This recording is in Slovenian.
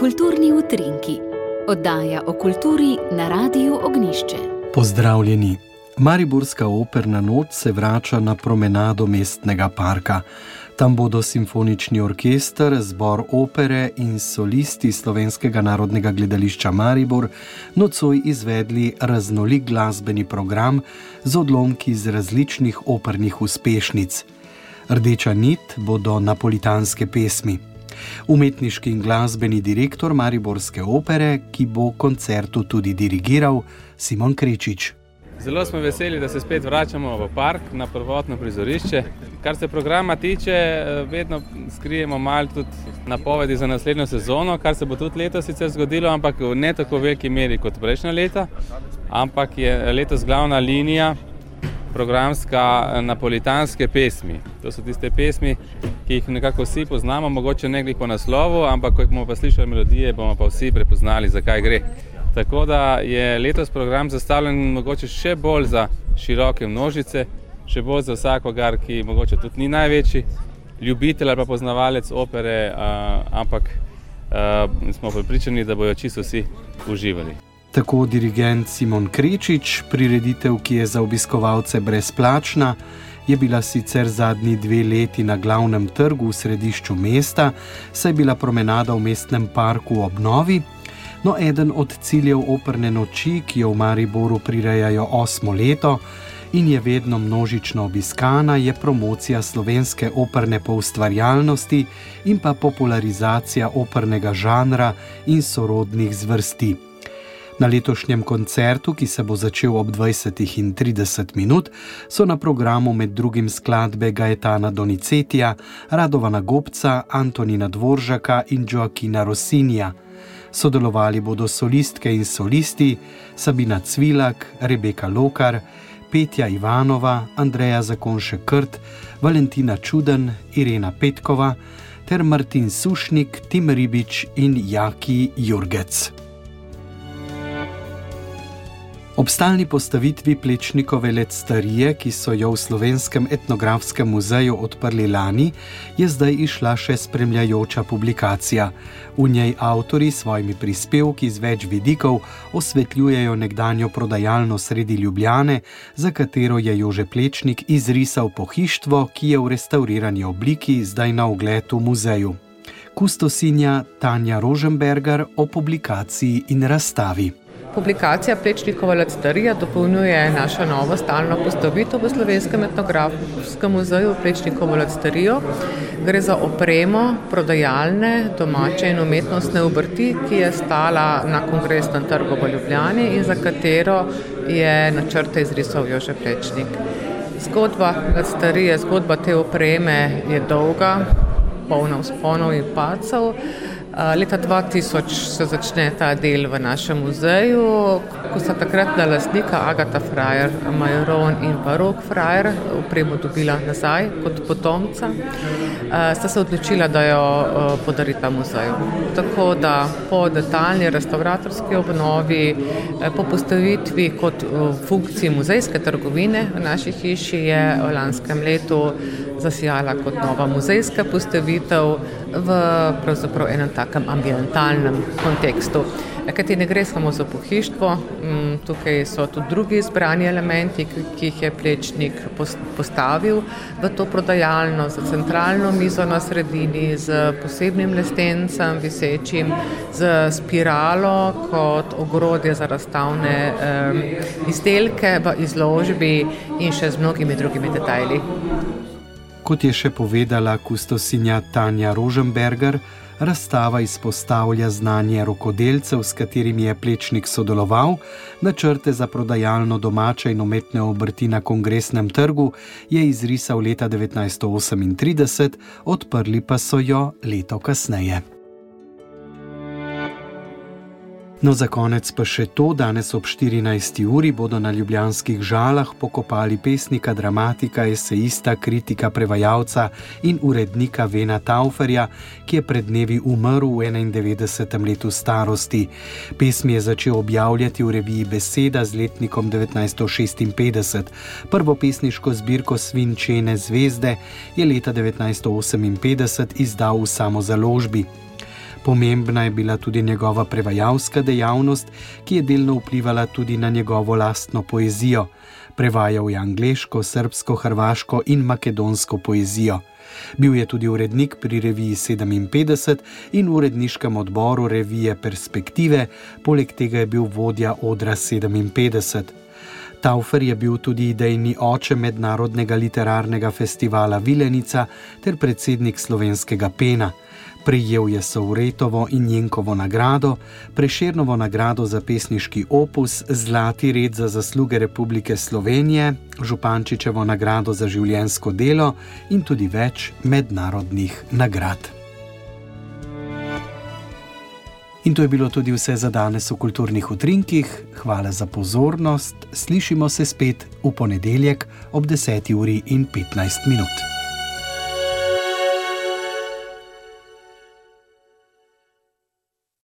Kulturni utrinki, oddaja o kulturi na Radiu Ognišče. Pozdravljeni. Mariborska operna noč se vrača na promenado mestnega parka. Tam bodo simfonični orkester, zbor opere in solisti Slovenskega narodnega gledališča Maribor nocoj izvedli raznolik glasbeni program z odlomki iz različnih opernih uspešnic. Rdeča nit bodo napolitanske pesmi. Umetniški in glasbeni direktor Mariborske opere, ki bo koncertu tudi dirigiral, Simon Krečič. Zelo smo veseli, da se spet vračamo v park na prvotno prizorišče. Kar se programa tiče, vedno skrijemo malo tudi napovedi za naslednjo sezono, kar se bo tudi letos sicer zgodilo, ampak v ne tako veliki meri kot prejšnja leta. Ampak je letos glavna linija programska napolitanske pesmi. To so tiste pesmi, ki jih nekako vsi poznamo, mogoče ne glede po naslovu, ampak ko bomo pa slišali melodije, bomo pa vsi prepoznali, zakaj gre. Tako da je letos program zastavljen mogoče še bolj za široke množice, še bolj za vsakogar, ki mogoče tudi ni največji ljubitelj ali pa poznavalec opere, ampak smo pripričani, da bojo čisto vsi uživali. Tako dirigent Simon Krečič, prireditev, ki je za obiskovalce brezplačna, je bila sicer zadnji dve leti na glavnem trgu v središču mesta, saj je bila promenada v mestnem parku v obnovi. No, eden od ciljev operne noči, ki jo v Mariboru prirejajo osmo leto in je vedno množično obiskana, je promocija slovenske operne poustvarjalnosti in pa popularizacija opernega žanra in sorodnih zvrsti. Na letošnjem koncertu, ki se bo začel ob 20 in 30 minut, so na programu med drugim skladbe Gaetana Donicetija, Radovana Gobca, Antonina Dvoržaka in Joaquina Rosinja. Sodelovali bodo solistke in solisti Sabina Cvilak, Rebeka Lokar, Petja Ivanova, Andreja Zakonše Krt, Valentina Čuden, Irena Petkova ter Martin Sušnik, Tim Ribič in Jaki Jurgec. Ob stalni postavitvi Plečnikove let starije, ki so jo v Slovenskem etnografskem muzeju odprli lani, je zdaj išla še spremljajoča publikacija. V njej avtori s svojimi prispevki z več vidikov osvetljujejo nekdanjo prodajalno sredi Ljubljane, za katero je Jože Plečnik izrisal pohištvo, ki je v restaurirani obliki zdaj na ogled v muzeju. Kustosinja Tanja Roženberger o publikaciji in razstavi. Publikacija Plečnikova lectarija dopolnjuje našo novo stalno postavitev v Slovenskem etnografskem muzeju Plečnikovo lectarijo. Gre za opremo prodajalne, domače in umetnostne obrti, ki je stala na kongresnem trgu v Ljubljani in za katero je načrte izrisal Jože Plečnik. Zgodba lectarije, zgodba te opreme je dolga, polna vzponov in padcev. Leta 2000 se začne ta del v našem muzeju, ko sta takratna lastnika Agata Frajer, Majron in pa Rok Frajer upremo dobila nazaj kot potomca, sta se odločila, da jo podarita muzeju. Tako da po detaljni restauratorski obnovi, po postavitvi kot funkciji muzejske trgovine v naši hiši je v lanskem letu zasijala kot nova muzejska postavitev v enem takem ambientalnem kontekstu. Kajti ne gre samo za pohištvo, tukaj so tudi drugi izbrani elementi, ki jih je Plečnik postavil v to prodajalno, za centralno mizo na sredini, s posebnim lestencem visečim, s spiralo kot ogrodje za razstavne izdelke v izložbi in še z mnogimi drugimi detajli. Kot je še povedala kustosinja Tanja Roženberger, razstava izpostavlja znanje rokodelcev, s katerimi je Plečnik sodeloval, načrte za prodajalno domače in umetne obrti na kongresnem trgu je izrisal leta 1938, odprli pa so jo leto kasneje. No, za konec pa še to, danes ob 14. uri bodo na ljubljanskih žalah pokopali pesnika, dramatika, esejista, kritika, prevajalca in urednika Vena Tauferja, ki je pred dnevi umrl v 91. letu starosti. Pesmi je začel objavljati v reviji Beseda z letnikom 1956. Prvo pesniško zbirko Svinčene zvezde je leta 1958 izdal v samozaložbi. Pomembna je bila tudi njegova prevajalska dejavnost, ki je delno vplivala tudi na njegovo lastno poezijo. Prevajal je angliško, srpsko, hrvaško in makedonsko poezijo. Bil je tudi urednik pri reviji 57 in v uredniškem odboru revije Perspektive, poleg tega je bil vodja odra 57. Taufer je bil tudi idejni oče mednarodnega literarnega festivala Vilenica ter predsednik slovenskega Pena. Prijel je Souretovo in Jenkovo nagrado, Preširnovo nagrado za pesniški opus, Zlati red za zasluge Republike Slovenije, Župančičevo nagrado za življensko delo in tudi več mednarodnih nagrad. In to je bilo tudi vse za danes v kulturnih utrinkih. Hvala za pozornost. Slišimo se spet v ponedeljek ob 10.15 minut.